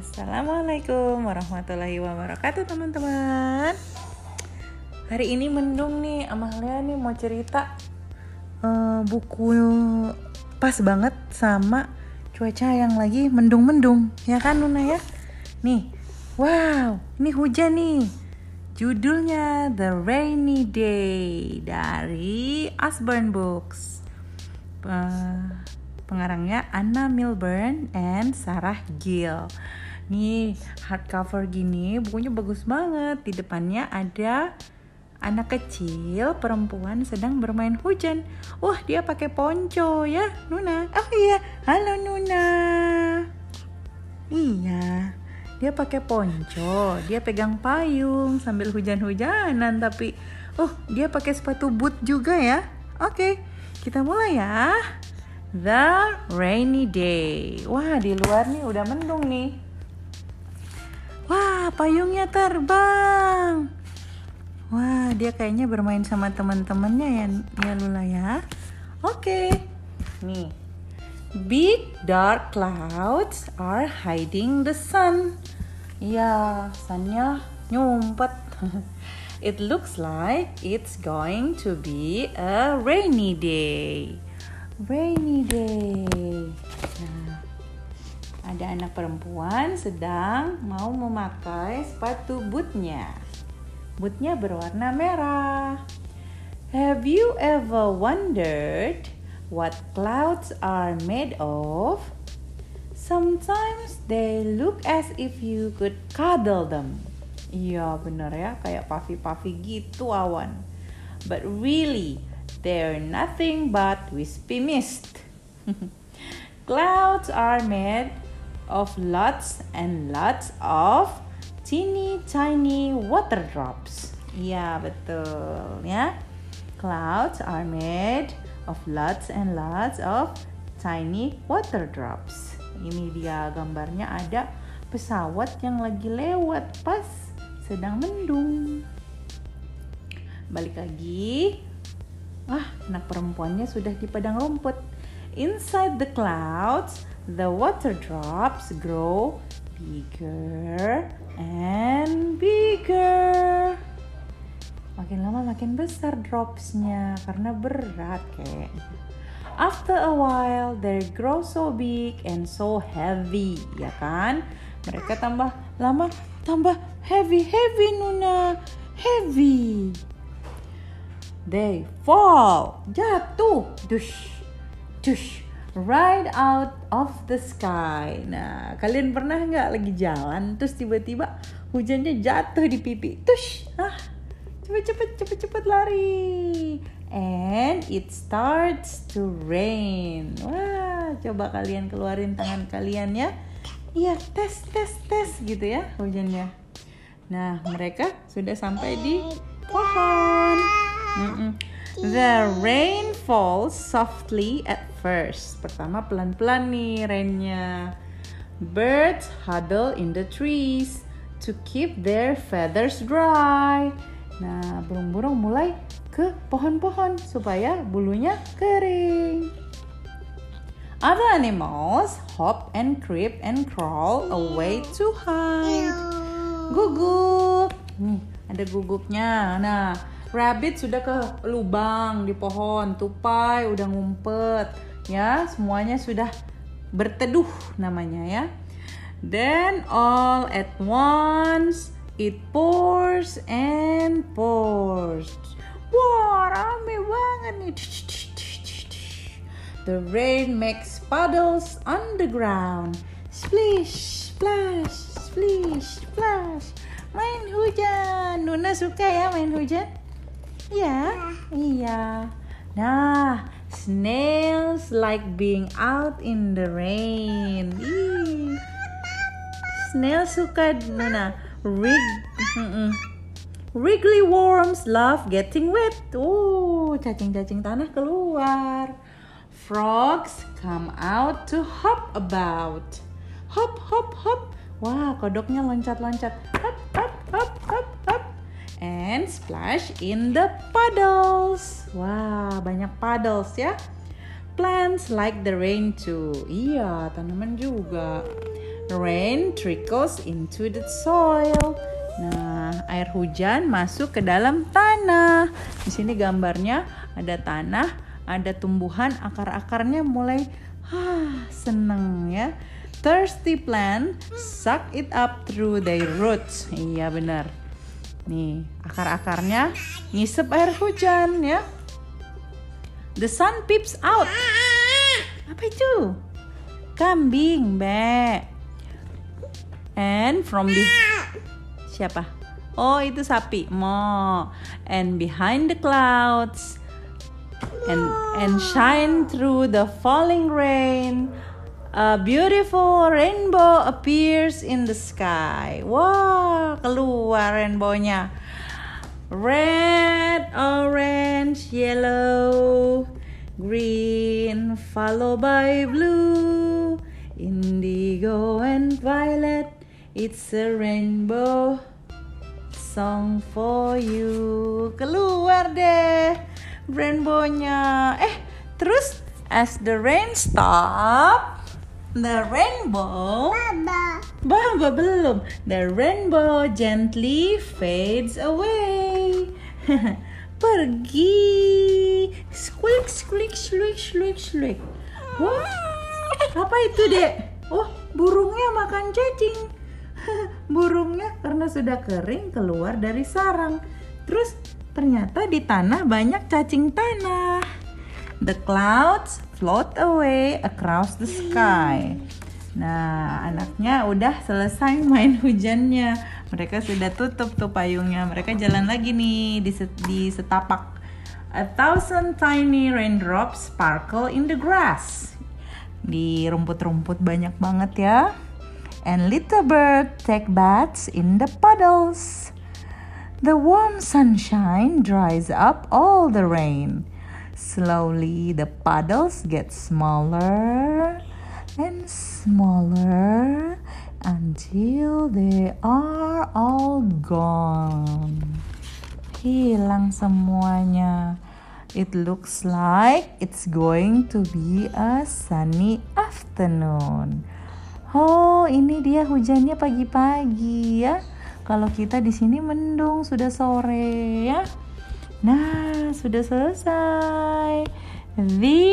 Assalamualaikum warahmatullahi wabarakatuh teman-teman. Hari ini mendung nih Amalia nih mau cerita uh, Buku pas banget sama cuaca yang lagi mendung-mendung Ya kan Nuna ya? Nih Wow ini hujan nih. Judulnya The Rainy Day dari Asburn Books. Pengarangnya Anna Milburn and Sarah Gill. Nih hardcover gini bukunya bagus banget. Di depannya ada anak kecil perempuan sedang bermain hujan. Wah dia pakai ponco ya Nuna. Oh iya halo Nuna. Iya dia pakai ponco. Dia pegang payung sambil hujan-hujanan tapi oh dia pakai sepatu boot juga ya. Oke kita mulai ya. The rainy day. Wah, di luar nih udah mendung nih. Payungnya terbang. Wah, dia kayaknya bermain sama teman-temannya ya, ya Lula ya. Oke. Nih. Big dark clouds are hiding the sun. Ya, sunnya nyumpet. It looks like it's going to be a rainy day rainy day. Perempuan sedang mau memakai sepatu bootnya. Bootnya berwarna merah. Have you ever wondered what clouds are made of? Sometimes they look as if you could cuddle them. Iya bener ya, kayak puffy-puffy gitu awan. But really, They're nothing but wispy mist. Clouds are made of lots and lots of teeny tiny water drops. Iya, betul ya. Clouds are made of lots and lots of tiny water drops. Ini dia gambarnya ada pesawat yang lagi lewat pas sedang mendung. Balik lagi, Ah, anak perempuannya sudah di padang rumput. Inside the clouds, the water drops grow bigger and bigger. Makin lama makin besar dropsnya karena berat kayak. After a while, they grow so big and so heavy, ya kan? Mereka tambah lama tambah heavy, heavy Nuna, heavy. They fall, jatuh, dush, dush, right out of the sky. Nah, kalian pernah nggak lagi jalan terus tiba-tiba hujannya jatuh di pipi, tush, ah, cepet cepet cepet cepet lari, and it starts to rain. Wah, coba kalian keluarin tangan kalian ya. Iya, tes tes tes gitu ya hujannya. Nah, mereka sudah sampai di pohon. Mm-mm. The rain falls softly at first. Pertama pelan-pelan nih rainnya. Birds huddle in the trees to keep their feathers dry. Nah, burung-burung mulai ke pohon-pohon supaya bulunya kering. Other animals hop and creep and crawl away to hide. Guguk. Nih, ada guguknya. Nah, Rabbit sudah ke lubang di pohon, tupai udah ngumpet, ya semuanya sudah berteduh namanya ya. Then all at once it pours and pours. Wah rame banget nih. The rain makes puddles on the ground. Splish, splash, splish, splash. Main hujan. Nuna suka ya main hujan? Iya, iya. Nah, snails like being out in the rain. Snail suka Nana. Rig, Wriggly worms love getting wet. Oh, cacing-cacing tanah keluar. Frogs come out to hop about. Hop, hop, hop. Wah, kodoknya loncat-loncat. And splash in the puddles. Wah, banyak puddles ya. Plants like the rain too. Iya, tanaman juga. rain trickles into the soil. Nah, air hujan masuk ke dalam tanah. Di sini gambarnya ada tanah, ada tumbuhan, akar-akarnya mulai ah, seneng ya. Thirsty plant suck it up through their roots. Iya benar. Nih, akar-akarnya ngisep air hujan ya. The sun peeps out. Apa itu? Kambing, Be. And from the Siapa? Oh, itu sapi. Mo. And behind the clouds and and shine through the falling rain. A beautiful rainbow appears in the sky. Wah, keluar rainbownya. Red, orange, yellow, green, followed by blue, indigo and violet. It's a rainbow song for you. Keluar deh rainbownya. Eh, terus as the rain stop, The rainbow. Baba. Baba belum. The rainbow gently fades away. Pergi. Squeak, squeak, squeak, squeak, squeak. Wah, apa itu dek? Oh, burungnya makan cacing. Burungnya karena sudah kering keluar dari sarang. Terus ternyata di tanah banyak cacing tanah. The clouds float away across the sky. Nah, anaknya udah selesai main hujannya. Mereka sudah tutup tuh payungnya. Mereka jalan lagi nih di, di setapak. A thousand tiny raindrops sparkle in the grass. Di rumput-rumput banyak banget ya. And little bird take baths in the puddles. The warm sunshine dries up all the rain. Slowly, the puddles get smaller and smaller until they are all gone. Hilang semuanya. It looks like it's going to be a sunny afternoon. Oh, ini dia hujannya pagi-pagi ya. Kalau kita di sini mendung sudah sore ya. Nah, sudah selesai. The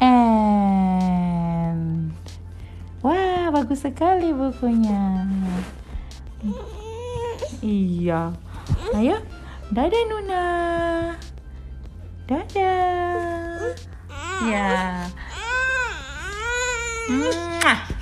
end. Wah, bagus sekali bukunya. Iya. Ayo, dadah Nuna. Dadah. Ya. Mwah.